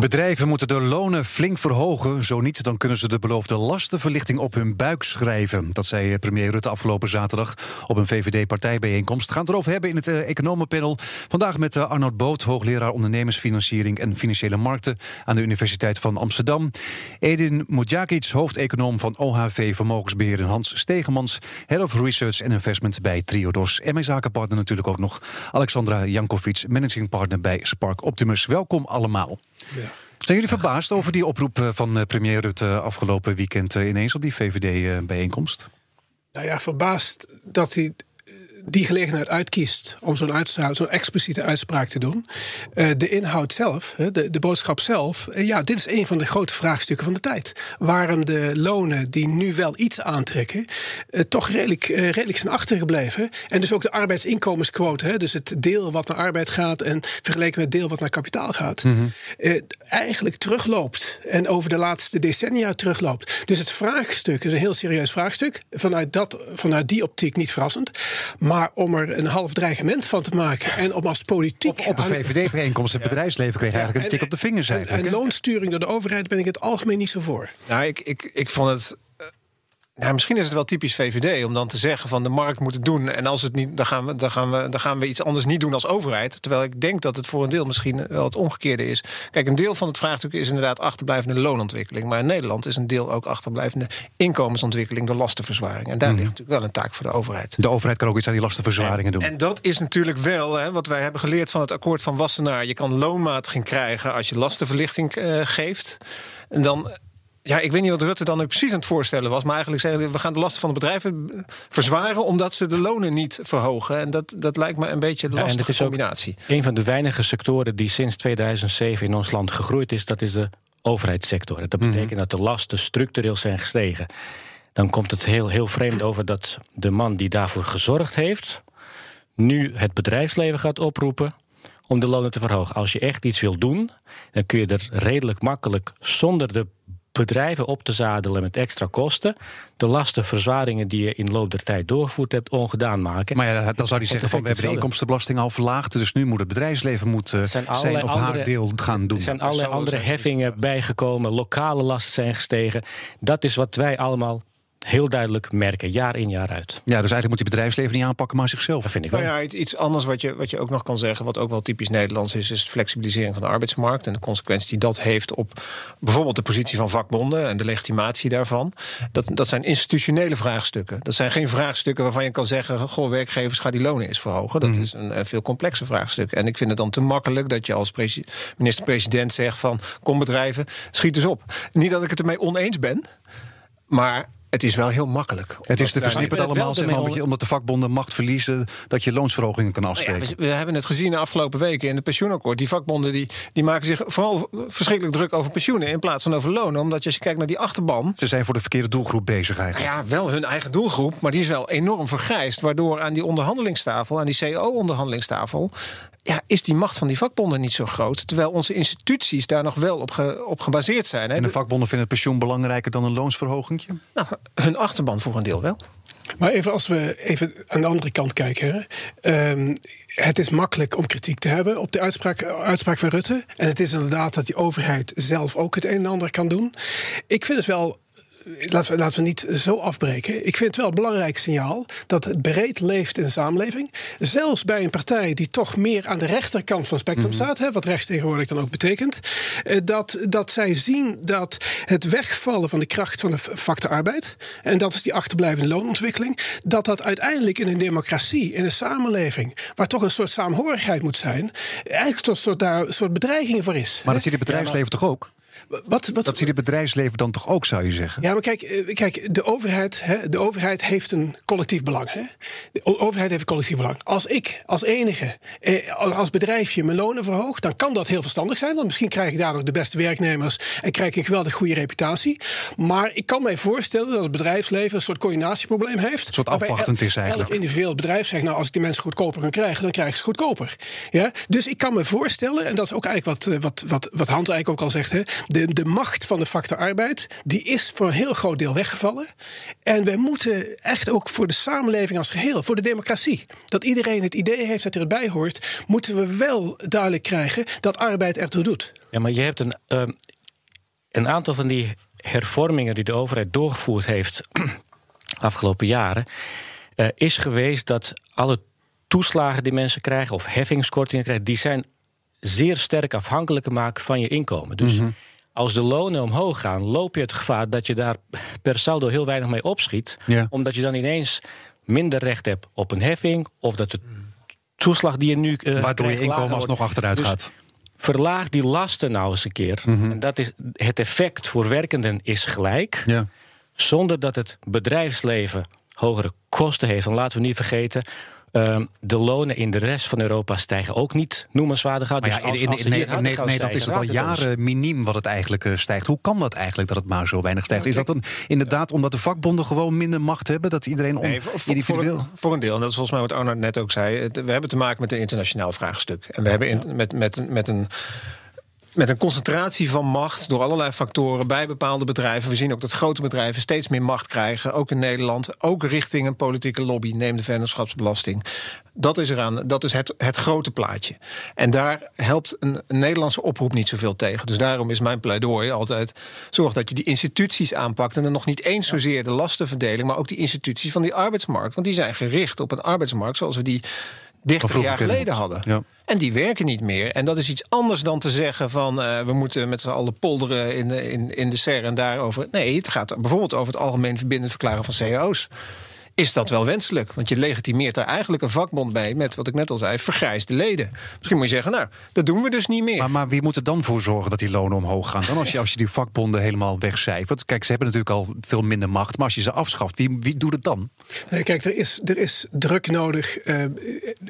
Bedrijven moeten de lonen flink verhogen. Zo niet, dan kunnen ze de beloofde lastenverlichting op hun buik schrijven. Dat zei premier Rutte afgelopen zaterdag op een VVD-partijbijeenkomst. Gaan het erover hebben in het uh, economenpanel. Vandaag met uh, Arnoud Boot, hoogleraar ondernemersfinanciering en financiële markten aan de Universiteit van Amsterdam. Edin Mudjakic, hoofdeconoom van OHV Vermogensbeheer en Hans Stegemans, Head of Research and Investment bij Triodos. En mijn zakenpartner natuurlijk ook nog Alexandra Jankovic, managing partner bij Spark Optimus. Welkom allemaal. Ja. Zijn jullie verbaasd over die oproep van premier Rutte afgelopen weekend ineens op die VVD-bijeenkomst? Nou ja, verbaasd dat hij die gelegenheid uitkiest om zo'n zo'n expliciete uitspraak te doen. Uh, de inhoud zelf, de, de boodschap zelf, uh, ja, dit is een van de grote vraagstukken van de tijd. Waarom de lonen die nu wel iets aantrekken, uh, toch redelijk, redelijk zijn achtergebleven. En dus ook de arbeidsinkomensquote, hè, dus het deel wat naar arbeid gaat en vergeleken met het deel wat naar kapitaal gaat, mm -hmm. eigenlijk terugloopt. En over de laatste decennia terugloopt. Dus het vraagstuk is een heel serieus vraagstuk. Vanuit, dat, vanuit die optiek niet verrassend. Maar maar om er een half dreigement van te maken en om als politiek. Op, op een VVD-bijeenkomst het bedrijfsleven kreeg eigenlijk een tik op de vingers. En, en loonsturing door de overheid ben ik het algemeen niet zo voor. Nou, ik, ik, ik vond het nou, misschien is het wel typisch VVD om dan te zeggen van de markt moet het doen. En als het niet, dan gaan we, dan gaan we, dan gaan we iets anders niet doen als overheid. Terwijl ik denk dat het voor een deel misschien wel het omgekeerde is. Kijk, een deel van het vraagstuk is inderdaad achterblijvende loonontwikkeling. Maar in Nederland is een deel ook achterblijvende inkomensontwikkeling door lastenverzwaring. En daar mhm. ligt natuurlijk wel een taak voor de overheid. De overheid kan ook iets aan die lastenverzwaringen doen. En dat is natuurlijk wel hè, wat wij hebben geleerd van het akkoord van Wassenaar. Je kan loonmatiging krijgen als je lastenverlichting uh, geeft. En dan ja, ik weet niet wat Rutte dan precies aan het voorstellen was. Maar eigenlijk zeggen we gaan de lasten van de bedrijven verzwaren. omdat ze de lonen niet verhogen. En dat, dat lijkt me een beetje een lastige ja, is combinatie. Een van de weinige sectoren die sinds 2007 in ons land gegroeid is, dat is de overheidssector. Dat mhm. betekent dat de lasten structureel zijn gestegen. Dan komt het heel, heel vreemd over dat de man die daarvoor gezorgd heeft. nu het bedrijfsleven gaat oproepen om de lonen te verhogen. Als je echt iets wil doen, dan kun je er redelijk makkelijk zonder de bedrijven op te zadelen met extra kosten. De lastenverzwaringen die je in loop der tijd doorgevoerd hebt, ongedaan maken. Maar ja, dan zou hij zeggen van we hebben de inkomstenbelasting al verlaagd. Dus nu moet het bedrijfsleven moet, uh, zijn, zijn of haar deel gaan doen. Er zijn allerlei andere heffingen bijgekomen. Lokale lasten zijn gestegen. Dat is wat wij allemaal heel duidelijk merken, jaar in jaar uit. Ja, dus eigenlijk moet die bedrijfsleven niet aanpakken, maar zichzelf. Dat vind ik wel. Nou ja, iets anders wat je, wat je ook nog kan zeggen, wat ook wel typisch Nederlands is, is de flexibilisering van de arbeidsmarkt en de consequentie die dat heeft op bijvoorbeeld de positie van vakbonden en de legitimatie daarvan. Dat, dat zijn institutionele vraagstukken. Dat zijn geen vraagstukken waarvan je kan zeggen: goh, werkgevers, ga die lonen eens verhogen. Dat mhm. is een, een, veel complexer vraagstuk. En ik vind het dan te makkelijk dat je als minister-president zegt van kom bedrijven, schiet eens op. Niet dat ik het ermee oneens ben. Maar het is wel heel makkelijk. Het is te versnipperd allemaal, zeg maar, omdat de vakbonden macht verliezen... dat je loonsverhogingen kan nou afspreken. we, hebben het gezien de afgelopen weken in het pensioenakkoord. Die vakbonden die, die maken zich vooral verschrikkelijk druk over pensioenen... in plaats van over lonen. Omdat als je kijkt naar die achterban... Ze zijn voor de verkeerde doelgroep bezig eigenlijk. Nou ja, wel hun eigen doelgroep, maar die is wel enorm vergrijsd. Waardoor aan die onderhandelingstafel, aan die CO-onderhandelingstafel ja, is die macht van die vakbonden niet zo groot. Terwijl onze instituties daar nog wel op, op gebaseerd zijn. Hè. En de vakbonden vinden het pensioen belangrijker dan een loonsverhoging? Nou, hun achterban voor een deel wel. Maar even als we even aan de andere kant kijken. Um, het is makkelijk om kritiek te hebben op de uitspraak, uitspraak van Rutte. En het is inderdaad dat die overheid zelf ook het een en ander kan doen. Ik vind het wel laten we, laten we niet zo afbreken. Ik vind het wel een belangrijk signaal dat het breed leeft in de samenleving. Zelfs bij een partij die toch meer aan de rechterkant van het spectrum mhm. staat, hè, wat rechts tegenwoordig dan ook betekent, eh, dat, dat zij zien dat het wegvallen van de kracht van de factor arbeid, en dat is die achterblijvende loonontwikkeling, dat dat uiteindelijk in een democratie, in een samenleving, waar toch een soort saamhorigheid moet zijn, eigenlijk een soort, daar, een soort bedreiging voor is. Maar dat ziet het bedrijfsleven toch ook? Wat, wat, Dat zie je het bedrijfsleven dan toch ook, zou je zeggen? Ja, maar kijk, eh, kijk de, overheid, hè, de overheid heeft een collectief belang. Hè? De overheid heeft een collectief belang. Als ik als enige, eh, als bedrijfje mijn lonen verhoog, dan kan dat heel verstandig zijn. Want misschien krijg ik daardoor de beste werknemers en krijg ik een geweldig goede reputatie. Maar ik kan mij voorstellen dat het bedrijfsleven een soort coördinatieprobleem heeft. Een soort afwachtend el- is eigenlijk. Elk individueel bedrijf zegt, nou, als ik die mensen goedkoper kan krijgen, dan krijg ik ze goedkoper. Ja? Dus ik kan me voorstellen, en dat is ook eigenlijk wat, eh, wat, wat, wat Hans eigenlijk ook al zegt, hè, de, de macht van de factor arbeid, die is voor een heel groot deel weggevallen. En wij moeten echt ook voor de samenleving als geheel, voor de democratie, dat iedereen het idee heeft dat er erbij hoort, moeten we wel duidelijk krijgen dat arbeid ertoe doet. Ja, maar je hebt een, ehm, een aantal van die hervormingen die de overheid doorgevoerd heeft afgelopen jaren, eh, is geweest dat alle toeslagen die mensen krijgen of heffingskortingen krijgen, die zijn zeer sterk afhankelijk maken van je inkomen. Dus als de lonen omhoog gaan, loop je het gevaar dat je daar per saldo heel weinig mee opschiet, Ja. omdat je dan ineens minder recht hebt op een heffing of dat de toeslag die je nu eh, Waardoor je inkomen alsnog achteruit Dus gaat. Verlaag die lasten nou eens een keer. En dat is het effect voor werkenden is gelijk. Ja. Zonder dat het bedrijfsleven hogere kosten heeft. En laten we niet vergeten. Ehm, de lonen in de rest van Europa stijgen ook niet noemenswaardig uit. Maar ja, Dus in, als- in, nee, nee, nee, dat is het al ons. jaren miniem wat het eigenlijk eh, stijgt. Hoe kan dat eigenlijk dat het maar zo weinig stijgt? Is dat dan inderdaad omdat de vakbonden gewoon minder macht hebben? Dat iedereen on, Nee, voor, voor, voor, individueel... een, voor een deel. En dat is volgens mij wat Arnold net ook zei. Het- We hebben te maken met een internationaal vraagstuk. En we hebben in- met, met, met een. Met een concentratie van macht door allerlei factoren bij bepaalde bedrijven. We zien ook dat grote bedrijven steeds meer macht krijgen. Ook in Nederland. Ook richting een politieke lobby. Neem de vennootschapsbelasting. Dat is, eraan, dat is het, het grote plaatje. En daar helpt een, Nederlandse oproep niet zoveel tegen. Dus daarom is mijn pleidooi altijd... zorg dat je die instituties aanpakt. En dan nog niet eens zozeer de lastenverdeling... maar ook die instituties van die arbeidsmarkt. Want die zijn gericht op een arbeidsmarkt... zoals we die 30 vroeger jaar geleden hadden. Ja. En die werken niet meer. En dat is iets anders dan te zeggen van... eh, we moeten met z'n allen polderen in de, in, in de SER en daarover. Nee, het gaat bijvoorbeeld over het algemeen verbindend verklaren van cao's. Is dat wel wenselijk? Want je legitimeert daar eigenlijk een vakbond bij... met, wat ik net al zei, vergrijsde leden. Misschien moet je zeggen, nou, dat doen we dus niet meer. Maar, maar wie moet er dan voor zorgen dat die lonen omhoog gaan? Dan als je, als je die vakbonden helemaal wegcijfert. Kijk, ze hebben natuurlijk al veel minder macht. Maar als je ze afschaft, wie, wie doet het dan? Nee, kijk, er is, er is druk nodig. Eh,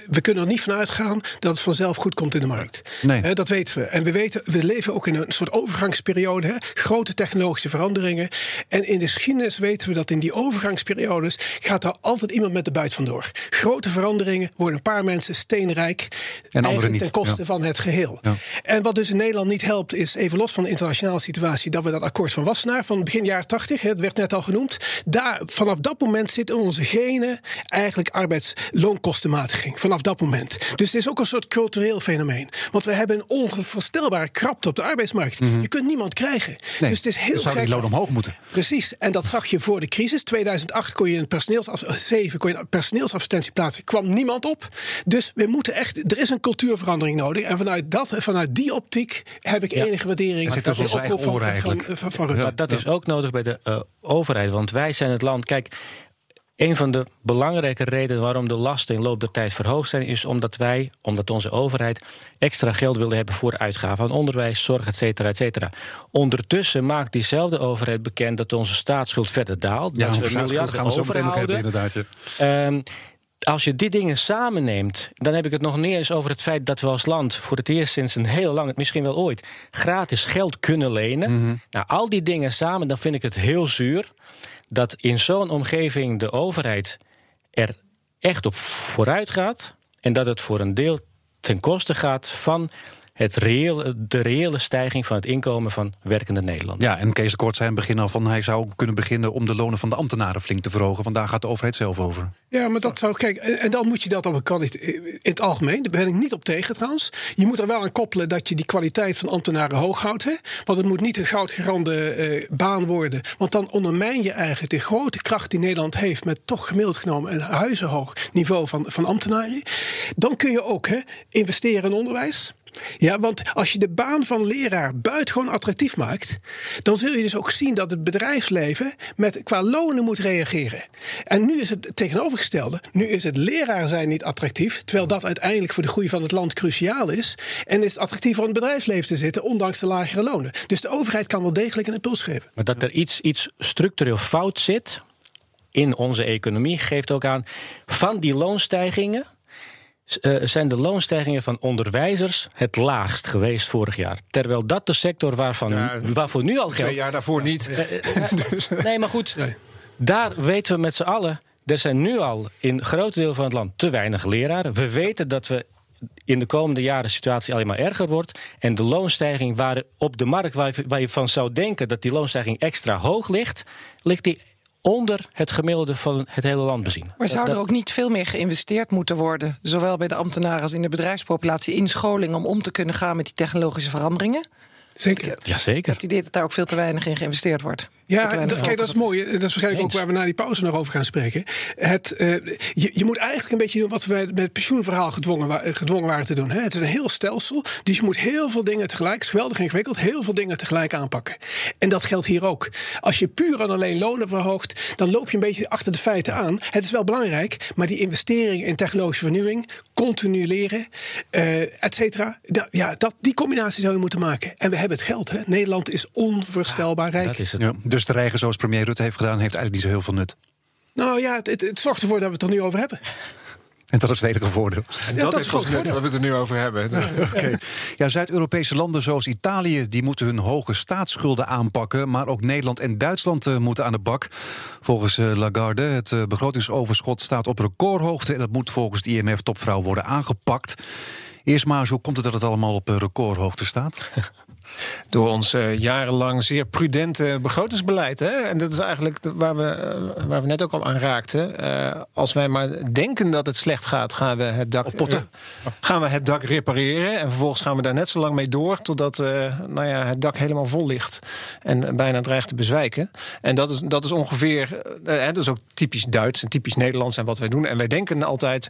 we kunnen er niet van uitgaan dat het vanzelf goed komt in de markt. Nee. Hè, dat weten we. En we, weten, we leven ook in een soort overgangsperiode. Hè? Grote technologische veranderingen. En in de geschiedenis weten we dat in die overgangsperiodes gaat er altijd iemand met de buit vandoor. Grote veranderingen worden een paar mensen steenrijk. eigenlijk niet. ten koste Ja. van het geheel. Ja. En wat dus in Nederland niet helpt, is even los van de internationale situatie, dat we dat akkoord van Wassenaar van begin jaren 80, het werd net al genoemd. Daar, vanaf dat moment zit in onze genen eigenlijk arbeidsloonkostenmatiging. Vanaf dat moment. Dus het is ook een soort cultureel fenomeen. Want we hebben een onvoorstelbare krapte op de arbeidsmarkt. Je kunt niemand krijgen. Mhm. Nee, dus het is heel dan zou die loon omhoog moeten. Precies, en dat zag je voor de crisis. 2008 kon je een personeelsaf 7 kon je een personeelsadvertentie plaatsen. kwam niemand op. Dus we moeten echt, er is een cultuurverandering nodig. En vanuit, dat, vanuit die optiek heb ik enige waardering. Er de ons eigen oproep van, dat is ook nodig bij de eh, overheid. Want wij zijn het land. Kijk, een van de belangrijke redenen waarom de lasten in loop der tijd verhoogd zijn, is omdat wij, omdat onze overheid extra geld wilde hebben voor uitgaven aan onderwijs, zorg, et cetera, et cetera. Ondertussen maakt diezelfde overheid bekend dat onze staatsschuld verder daalt. Ja, dat we miljarden gaan we zo meteen nog hebben, overhouden. inderdaad. ja. Ehm, als je die dingen samenneemt, dan heb ik het nog niet eens over het feit dat we als land voor het eerst sinds een heel lang, misschien wel ooit, gratis geld kunnen lenen. Nou, al die dingen samen, dan vind ik het heel zuur dat in zo'n omgeving de overheid er echt op vooruit gaat en dat het voor een deel ten koste gaat van het reële, de reële stijging van het inkomen van werkende Nederlanders. Ja, en Kees de Kort zei in het begin al van hij zou kunnen beginnen om de lonen van de ambtenaren flink te verhogen. Want daar gaat de overheid zelf over. Ja, maar dat zou. Kijk, en dan moet je dat op een kwaliteit. In het algemeen, daar ben ik niet op tegen trouwens. Je moet er wel aan koppelen dat je die kwaliteit van ambtenaren hoog houdt. Hè? Want het moet niet een goudgerande eh, baan worden. Want dan ondermijn je eigenlijk de grote kracht die Nederland heeft. met toch gemiddeld genomen een huizenhoog niveau van, van ambtenaren. Dan kun je ook hè, investeren in onderwijs. Ja, want als je de baan van leraar buitengewoon attractief maakt, dan zul je dus ook zien dat het bedrijfsleven met, qua lonen moet reageren. En nu is het tegenovergestelde. Nu is het leraar zijn niet attractief, terwijl dat uiteindelijk voor de groei van het land cruciaal is. En is het attractief om in het bedrijfsleven te zitten, ondanks de lagere lonen. Dus de overheid kan wel degelijk een impuls geven. Maar dat er iets, iets structureel fout zit in onze economie, geeft ook aan van die loonstijgingen uh, zijn de loonstijgingen van onderwijzers het laagst geweest vorig jaar. Terwijl dat de sector waarvan, ja, waarvoor nu al geld... Twee jaar daarvoor niet. Uh, nee, maar goed, nee. daar weten we met z'n allen... er zijn nu al in grote deel van het land te weinig leraren. We weten dat we in de komende jaren de situatie alleen maar erger wordt. En de loonstijging waar op de markt waar je, waar je van zou denken... dat die loonstijging extra hoog ligt... ligt die onder het gemiddelde van het hele land bezien. Maar zou er ook niet veel meer geïnvesteerd moeten worden, zowel bij de ambtenaren als in de bedrijfspopulatie, in scholing om om te kunnen gaan met die technologische veranderingen? Zeker. Ja, zeker. Ik heb het idee dat daar ook veel te weinig in geïnvesteerd wordt. Ja, dat, kijk, dat is mooi. Dat is waarschijnlijk ook waar we na die pauze nog over gaan spreken. Het, uh, je, je, moet eigenlijk een beetje doen wat we met het pensioenverhaal gedwongen, gedwongen waren te doen. Hè. Het is een heel stelsel, dus je moet heel veel dingen tegelijk, het is geweldig ingewikkeld, heel veel dingen tegelijk aanpakken. En dat geldt hier ook. Als je puur en alleen lonen verhoogt, dan loop je een beetje achter de feiten aan. Het is wel belangrijk, maar die investering in technologische vernieuwing, continu leren, uh, et cetera, ja, dat, die combinatie zou je moeten maken. En we hebben het geld. Hè. Nederland is onvoorstelbaar rijk. Dat is het. Ja. Dus dreigen zoals premier Rutte heeft gedaan, heeft eigenlijk niet zo heel veel nut. Nou ja, het, het, zorgt ervoor dat we het er nu over hebben. En dat is het enige voordeel. En ja, dat, dat, is goed dat we het er nu over hebben. Ja, okay. ja, Zuid-Europese landen zoals Italië die moeten hun hoge staatsschulden aanpakken. Maar ook Nederland en Duitsland uh, moeten aan de bak. Volgens uh, Lagarde, het uh, begrotingsoverschot staat op recordhoogte. En dat moet volgens de IMF-topvrouw worden aangepakt. Eerst maar hoe komt het dat het allemaal op recordhoogte staat? door ons uh, jarenlang zeer prudente begrotingsbeleid. Hè? En dat is eigenlijk waar we, uh, waar we net ook al aan raakten. Uh, als wij maar denken dat het slecht gaat, gaan we het dak, gaan we het dak repareren. En vervolgens gaan we daar net zo lang mee door totdat nou ja, het dak helemaal vol ligt. En bijna dreigt te bezwijken. En dat is, dat is ongeveer, dat is ook typisch Duits en typisch Nederlands en wat wij doen. En wij denken altijd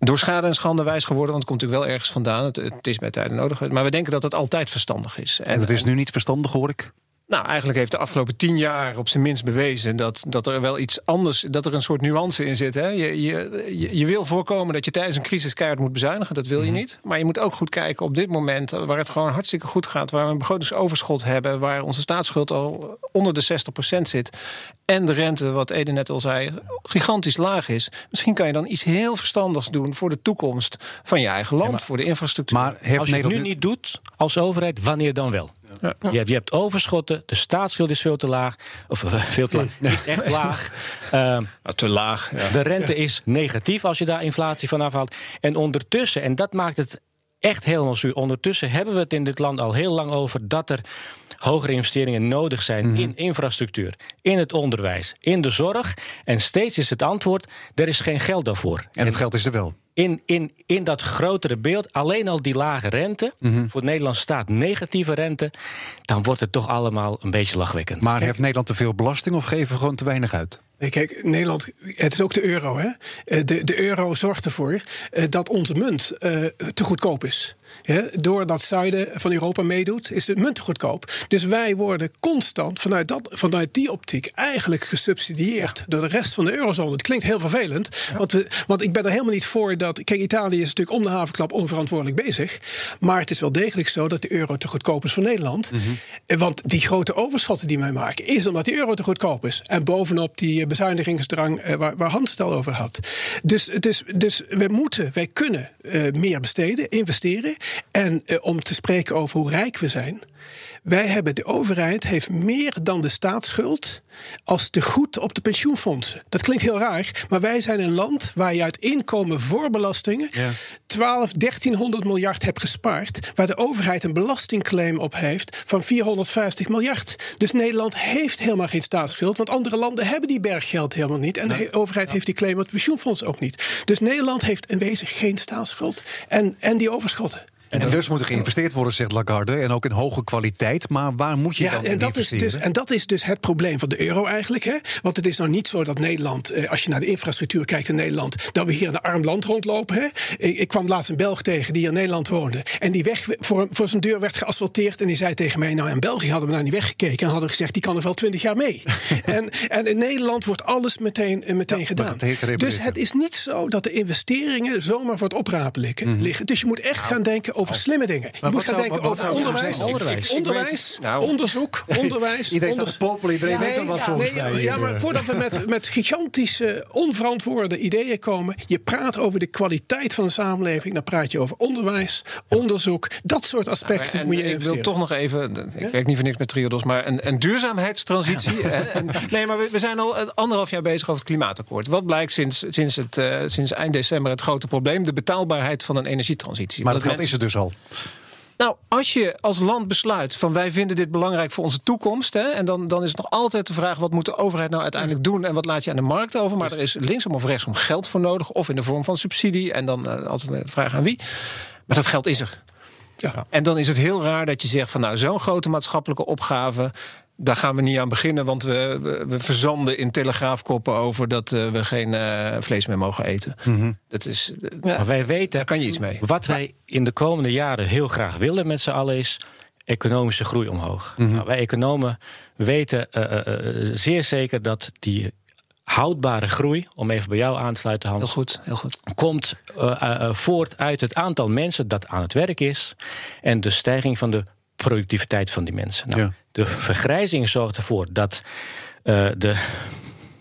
door schade en schande wijs geworden, want het komt natuurlijk wel ergens vandaan. Het, het is bij tijden nodig. Maar we denken dat het altijd verstandig is. En, en het is nu niet verstandig, hoor ik? Nou, eigenlijk heeft de afgelopen tien jaar op zijn minst bewezen dat, dat er wel iets anders, dat er een soort nuance in zit. Hè? Je, je, je wil voorkomen dat je tijdens een crisis keihard moet bezuinigen, dat wil je mhm. niet. Maar je moet ook goed kijken op dit moment, waar het gewoon hartstikke goed gaat, waar we een begrotingsoverschot hebben, waar onze staatsschuld al onder de 60% zit. En de rente, wat Ede net al zei, gigantisch laag is. Misschien kan je dan iets heel verstandigs doen voor de toekomst van je eigen land, voor de infrastructuur. Maar als je het nu niet doet als overheid, wanneer dan wel? Ja. Je, hebt, je, hebt, overschotten, de staatsschuld is veel te laag. Of uh, veel te laag, is echt laag. Uh, te laag. Ja. De rente is negatief als je daar inflatie van afhaalt. En ondertussen, en dat maakt het echt helemaal zuur. Ondertussen hebben we het in dit land al heel lang over dat er hogere investeringen nodig zijn mm -hmm. in infrastructuur, in het onderwijs, in de zorg. En steeds is het antwoord: er is geen geld daarvoor. En het geld is er wel in, in, in dat grotere beeld, alleen al die lage rente, mm -hmm. voor Nederland staat negatieve rente, dan wordt het toch allemaal een beetje lachwekkend. Maar heeft Nederland te veel belasting of geven we gewoon te weinig uit? Nee, kijk, Nederland, het is ook de euro. Hè? Eh, de, de euro zorgt ervoor eh, dat onze munt uh, te goedkoop is. Ja, doordat het zuiden van Europa meedoet, is de munt goedkoop. Dus wij worden constant vanuit, dat, vanuit die optiek eigenlijk gesubsidieerd door de rest van de eurozone. Het klinkt heel vervelend, want, we, want ik ben er helemaal niet voor dat. Kijk, Italië is natuurlijk om de havenklap onverantwoordelijk bezig. Maar het is wel degelijk zo dat de euro te goedkoop is voor Nederland. Mm -hmm. Want die grote overschotten die wij maken, is omdat die euro te goedkoop is. En bovenop die bezuinigingsdrang uh, waar, waar Hans het al over had. Dus, dus, dus we moeten, wij kunnen uh, meer besteden, investeren. En uh, om te spreken over hoe rijk we zijn. Wij hebben, de overheid heeft meer dan de staatsschuld als te goed op de pensioenfondsen. Dat klinkt heel raar, maar wij zijn een land waar je uit inkomen voor belastingen ja. 12, 1300 miljard hebt gespaard. Waar de overheid een belastingclaim op heeft van 450 miljard. Dus Nederland heeft helemaal geen staatsschuld, want andere landen hebben die berggeld helemaal niet. En de overheid ja. heeft die claim op het pensioenfonds ook niet. Dus Nederland heeft in wezen geen staatsschuld en, en die overschotten. En, dus moet er geïnvesteerd worden, zegt Lagarde. En ook in hoge kwaliteit. Maar waar moet je Ja, dan en in dat, is investeren? dus, en dat is dus het probleem van de euro eigenlijk. Hè? Want het is nou niet zo dat Nederland, eh, als je naar de infrastructuur kijkt in Nederland, dat we hier in een arm land rondlopen. Hè? Ik, ik kwam laatst een Belg tegen die in Nederland woonde. En die weg voor, voor zijn deur werd geasfalteerd. En die zei tegen mij: Nou, in België hadden we naar die weg gekeken. En hadden we gezegd: Die kan er wel twintig jaar mee. en, en in Nederland wordt alles meteen, eh, meteen Ja, gedaan. Dus het is niet zo dat de investeringen zomaar voor het oprapen liggen. liggen. Dus je moet echt gaan denken over slimme dingen. Je Mhm. Moet gaan zou- denken wat over onderwijs. Onderwijs. nou- onderzoek, onderwijs. Iedereen staat onders- iedereen weet al wat volgens nee, mij. Ja, maar eh. voordat we met, met gigantische, onverantwoorde ideeën komen. Je praat over de kwaliteit van de samenleving. Dan praat je over onderwijs, onderzoek. Dat soort aspecten En moet je ik wil toch nog even, ik werk niet voor niks met Triodos, maar een, een duurzaamheidstransitie. en- nee, maar we, we zijn al een anderhalf jaar bezig over het klimaatakkoord. Wat blijkt sinds, sinds, het, eh, sinds eind december het grote probleem? De betaalbaarheid van een energietransitie. Maar dat geld is er dus al. Nou, als je als land besluit van wij vinden dit belangrijk voor onze toekomst. Hè, en dan, dan is het nog altijd de vraag: wat moet de overheid nou uiteindelijk doen en wat laat je aan de markt over? Maar er is linksom of rechtsom geld voor nodig, of in de vorm van subsidie. En dan eh, altijd de vraag aan wie. Maar dat geld is er. Ja. En dan is het heel raar dat je zegt van nou, zo'n grote maatschappelijke opgave. Daar gaan we niet aan beginnen, want we, we, we verzanden in telegraafkoppen over dat eh, we geen eh, vlees meer mogen eten. Dat is, eh, Ja. Maar wij weten Daar kan je iets mee. Wat wij in de komende jaren heel graag willen met z'n allen is economische groei omhoog. nou, wij economen weten eh, eh, eh, zeer zeker dat die houdbare groei, om even bij jou aan te sluiten, heel Hans, goed, heel goed. komt voort uit het aantal mensen dat aan het werk is en de stijging van de productiviteit van die mensen. Nou, Ja. De vergrijzing zorgt ervoor dat eh, de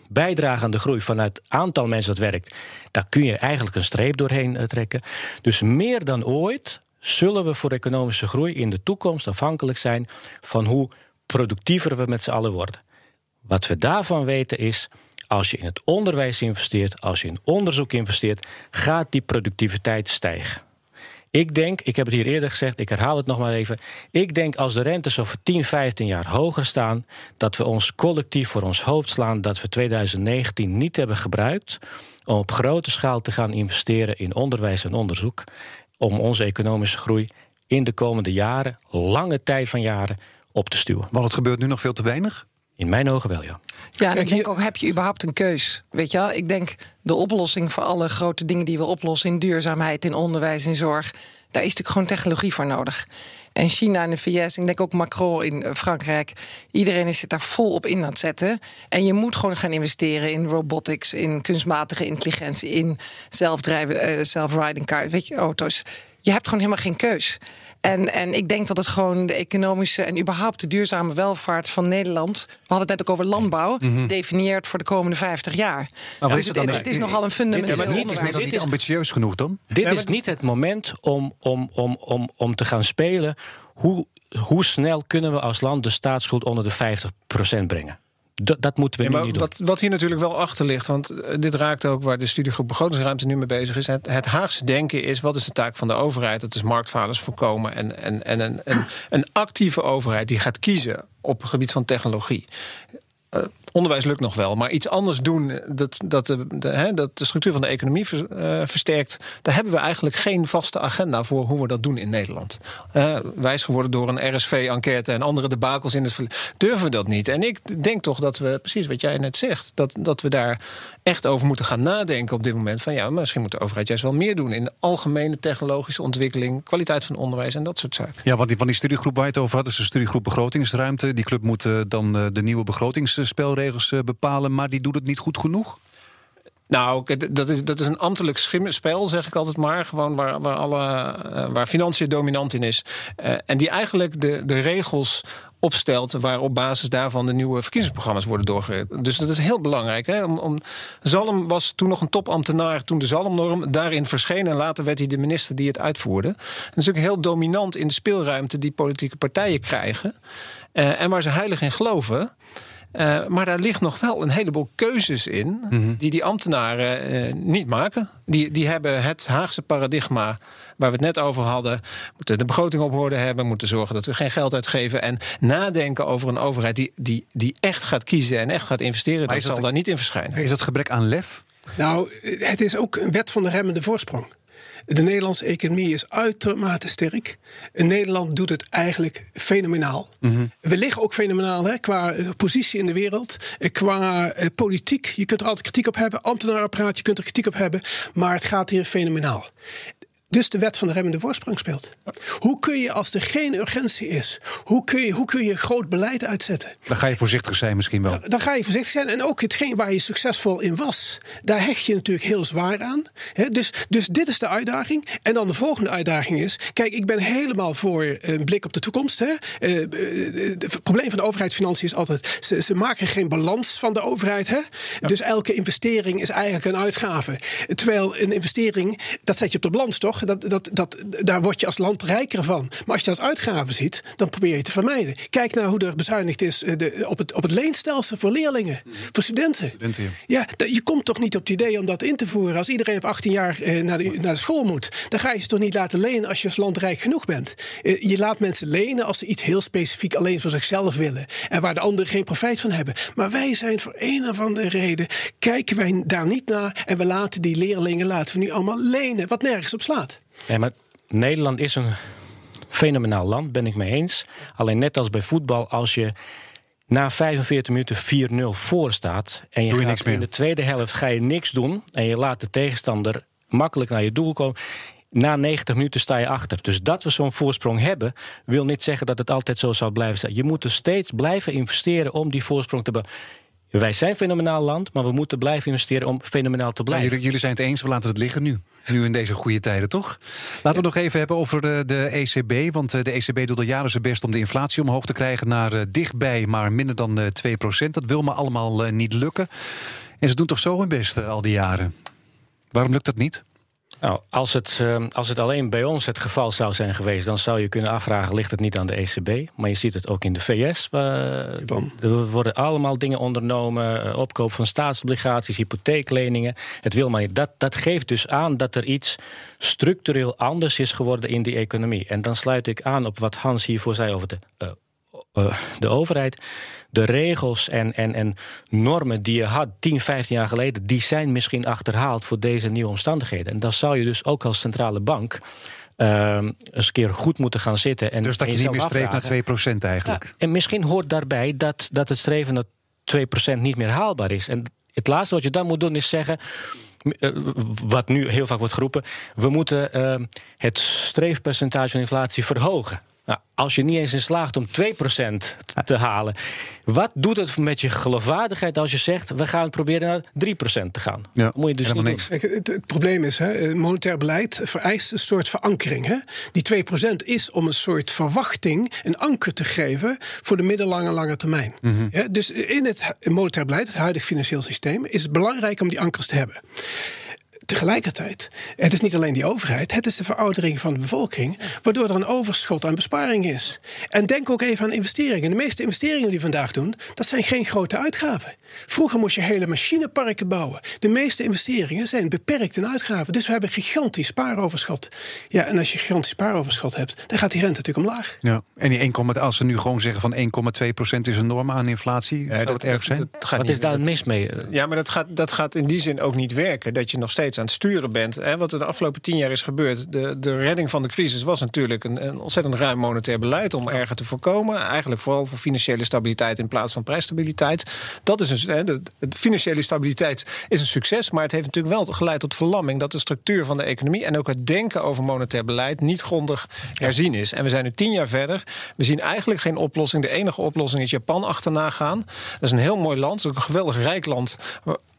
bijdrage aan de groei vanuit het aantal mensen dat werkt, daar kun je eigenlijk een streep doorheen eh, trekken. Dus meer dan ooit zullen we voor economische groei in de toekomst afhankelijk zijn van hoe productiever we met z'n allen worden. Wat we daarvan weten is, als je in het onderwijs investeert, als je in onderzoek investeert, gaat die productiviteit stijgen. Ik denk, ik heb het hier eerder gezegd, ik herhaal het nog maar even. Ik denk als de rentes over 10, 15 jaar hoger staan, dat we ons collectief voor ons hoofd slaan dat we 2019 niet hebben gebruikt om op grote schaal te gaan investeren in onderwijs en onderzoek. Om onze economische groei in de komende jaren, lange tijd van jaren, op te stuwen. Want het gebeurt nu nog veel te weinig. In mijn ogen wel, ja. Ja, Kijk, ik denk ook, heb je überhaupt een keus? Weet je wel? Ik denk, de oplossing voor alle grote dingen die we oplossen... in duurzaamheid, in onderwijs, in zorg... daar is natuurlijk gewoon technologie voor nodig. En China en de VS, ik denk ook Macron in eh, Frankrijk... iedereen is het daar vol op in aan het zetten. En je moet gewoon gaan investeren in robotics... in kunstmatige intelligentie, in zelfdrijven, eh, self-riding cars, weet je, auto's. Je hebt gewoon helemaal geen keus. En, en ik denk dat het gewoon de economische en überhaupt de duurzame welvaart van Nederland. We hadden het net ook over landbouw. definieert voor de komende 50 jaar. Wat Dus is het het, dan? het is nogal een fundamenteel Ja, maar niet- Is. Nederland niet ambitieus genoeg dan? Dit Ja, is maar- niet het moment om, om, om, om, om te gaan spelen. Hoe, hoe snel kunnen we als land de staatsschuld onder de 50% brengen? Dat, dat moeten we Ja, nu maar doen. wat, wat hier natuurlijk wel achter ligt, want eh, dit raakt ook waar de studiegroep begrotingsruimte nu mee bezig is. Het, het Haagse denken is: wat is de taak van de overheid? Dat is marktfalers voorkomen en, en, en een, een, een actieve overheid die gaat kiezen op het gebied van technologie. Eh, onderwijs lukt nog wel, maar iets anders doen eh, dat, dat, de, hè, dat de structuur van de economie eh, versterkt, daar hebben we eigenlijk geen vaste agenda voor hoe we dat doen in Nederland. Eh, wijs geworden door een RSV-enquête en andere debakels in het verleden, durven we dat niet. En ik denk toch dat we, precies wat jij net zegt, dat, dat we daar echt over moeten gaan nadenken op dit moment. Van ja, misschien moet de overheid juist wel meer doen in de algemene technologische ontwikkeling, kwaliteit van onderwijs en dat soort zaken. Ja, want die, van die studiegroep waar je het over had, is de studiegroep Begrotingsruimte. Die club moet dan de nieuwe begrotingsspelregels eh, bepalen, maar die doet het niet goed genoeg. Nou, dat is, dat is een ambtelijk schimmenspel, zeg ik altijd maar. Gewoon waar, waar, alle, eh, waar financiën dominant in is. Eh, en die eigenlijk de, de regels opstelt waar op basis daarvan de nieuwe verkiezingsprogramma's worden doorgereden. Dus dat is heel belangrijk. Hè? Om, om, Zalm was toen nog een topambtenaar toen de Zalmnorm daarin verscheen. En later werd hij de minister die het uitvoerde. Dat is natuurlijk heel dominant in de speelruimte die politieke partijen krijgen. En waar ze heilig in geloven. Eh, maar daar ligt nog wel een heleboel keuzes in die die ambtenaren eh, niet maken. Die, die hebben het Haagse paradigma waar we het net over hadden. Moeten de begroting op orde hebben, moeten zorgen dat we geen geld uitgeven. En nadenken over een overheid die, die, die echt gaat kiezen en echt gaat investeren. Dat is dat zal daar niet in verschijnen. Is dat gebrek aan lef? Nou, het is ook een wet van de remmende voorsprong. De Nederlandse economie is uitermate sterk. En Nederland doet het eigenlijk fenomenaal. We liggen ook fenomenaal hè, qua eh, positie in de wereld, eh, qua eh, politiek. Je kunt er altijd kritiek op hebben, ambtenarenapparaat, je kunt er kritiek op hebben. Maar het gaat hier fenomenaal. Dus de wet van de remmende voorsprong speelt. Hoe kun je, als er geen urgentie is, hoe kun je, hoe kun je groot beleid uitzetten? Dan ga je voorzichtig zijn misschien wel. Dan ga je voorzichtig zijn. En ook hetgeen waar je succesvol in was, daar hecht je natuurlijk heel zwaar aan. Dus, dus dit is de uitdaging. En dan de volgende uitdaging is: kijk, ik ben helemaal voor een blik op de toekomst. Hè. Eh, eh, Het probleem van de overheidsfinanciën is altijd: ze, ze maken geen balans van de overheid. Hè. Dus elke investering is eigenlijk een uitgave. Terwijl een investering, dat zet je op de balans toch? Dat, dat, dat, daar word je als land rijker van. Maar als je dat als uitgave ziet, dan probeer je te vermijden. Kijk naar hoe er bezuinigd is eh, de, op, het, op het leenstelsel voor leerlingen, voor studenten. Studenten, ja. Je komt toch niet op het idee om dat in te voeren. Als iedereen op 18 jaar eh, naar, de, naar de school moet, dan ga je ze toch niet laten lenen als je als land rijk genoeg bent. Eh, je laat mensen lenen als ze iets heel specifiek alleen voor zichzelf willen. En waar de anderen geen profijt van hebben. Maar wij zijn voor een of andere reden, kijken wij daar niet naar. En we laten die leerlingen laten we nu allemaal lenen, wat nergens op slaat. Nee, maar Nederland is een fenomenaal land, ben ik mee eens. Alleen net als bij voetbal, als je na 45 minuten 4-0 voor staat... en je, je gaat in de tweede helft ga je niks doen... en je laat de tegenstander makkelijk naar je doel komen... Na 90 minuten sta je achter. Dus dat we zo'n voorsprong hebben, wil niet zeggen dat het altijd zo zal blijven zijn. Je moet er steeds blijven investeren om die voorsprong te behouden. Wij zijn fenomenaal land, maar we moeten blijven investeren om fenomenaal te blijven. jullie, zijn het eens, we laten het liggen nu. Nu in deze goede tijden, toch? Laten we het nog even hebben over de, de ECB. Want eh, de ECB doet al jaren zijn best om de inflatie omhoog te krijgen naar eh, dichtbij, maar minder dan eh 2% Dat wil maar allemaal eh, niet lukken. En ze doen toch zo hun best eh, al die jaren. Waarom lukt dat niet? Nou, als het, eh, als het alleen bij ons het geval zou zijn geweest, dan zou je kunnen afvragen: ligt het niet aan de ECB? Maar je ziet het ook in de VS. er worden allemaal dingen ondernomen: eh, opkoop van staatsobligaties, hypotheekleningen. Het wil maar niet. Dat, dat geeft dus aan dat er iets structureel anders is geworden in die economie. En dan sluit ik aan op wat Hans hiervoor zei over de. eh, eh, de overheid. De regels en, en, en normen die je had 10, 15 jaar geleden, die zijn misschien achterhaald voor deze nieuwe omstandigheden. En dan zou je dus ook als centrale bank ehm, eens een keer goed moeten gaan zitten. En Dus dat je niet meer streeft naar afvragen. 2% eigenlijk. Ja, en misschien hoort daarbij dat, dat het streven naar 2% niet meer haalbaar is. En het laatste wat je dan moet doen is zeggen. eh, Wat nu heel vaak wordt geroepen. We moeten eh, het streefpercentage van inflatie verhogen. Nou, als je niet eens in slaagt om 2% te halen. Wat doet het met je geloofwaardigheid als je zegt. we gaan proberen naar 3% te gaan? Ja, moet je dus niet niks. Kijk, het, het probleem is, hè, eh, monetair beleid vereist een soort verankering. Hè? Die 2% is om een soort verwachting, een anker te geven voor de middellange en lange termijn. Ja, dus in het monetair beleid, het huidige financieel systeem, is het belangrijk om die ankers te hebben. Tegelijkertijd, het is niet alleen die overheid, het is de veroudering van de bevolking, waardoor er een overschot aan besparing is. En denk ook even aan investeringen. De meeste investeringen die vandaag doen, dat zijn geen grote uitgaven. Vroeger moest je hele machineparken bouwen. De meeste investeringen zijn beperkt in uitgaven. Dus we hebben gigantisch spaaroverschot. Ja, en als je gigantisch spaaroverschot hebt, dan gaat die rente natuurlijk omlaag. Ja. En die 1, als ze nu gewoon zeggen van 1,2% is een norm aan inflatie, zou het erg zijn? gaat Wat niet- is daar mis mee? Ja, maar dat gaat, dat gaat in die zin ook niet werken. Dat je nog steeds aan het sturen bent. Hè, wat er de afgelopen tien jaar is gebeurd. De, de redding van de crisis was natuurlijk een, een ontzettend ruim monetair beleid. om erger te voorkomen. Eigenlijk vooral voor financiële stabiliteit in plaats van prijsstabiliteit. Dat is een, hè, de, de financiële stabiliteit is een succes. Maar het heeft natuurlijk wel geleid tot verlamming. dat de structuur van de economie. en ook het denken over monetair beleid. niet grondig herzien is. En we zijn nu tien jaar verder. We zien eigenlijk geen oplossing. De enige oplossing is Japan achterna gaan. Dat is een heel mooi land. Het is ook een geweldig rijk land.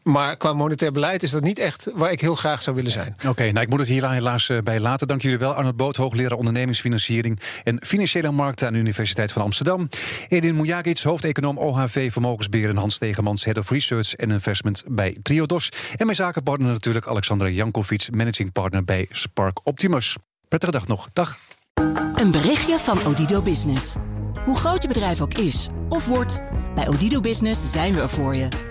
Maar qua monetair beleid is dat niet echt waar ik heel graag zou willen zijn. Oké, nou ik moet het hier helaas eh, bij laten. Dank jullie wel. Arnold Boot, hoogleraar ondernemingsfinanciering en financiële markten aan de Universiteit van Amsterdam. Edin Mujagic, hoofdeconoom OHV Vermogensbeheer en Hans Tegemans, Head of Research en Investment bij Triodos. En mijn zakenpartner natuurlijk Alexandra Jankovic, managing partner bij Spark Optimus. Prettige dag nog. Dag. Een berichtje van Odido Business. Hoe groot je bedrijf ook is of wordt, bij Odido Business zijn we er voor je.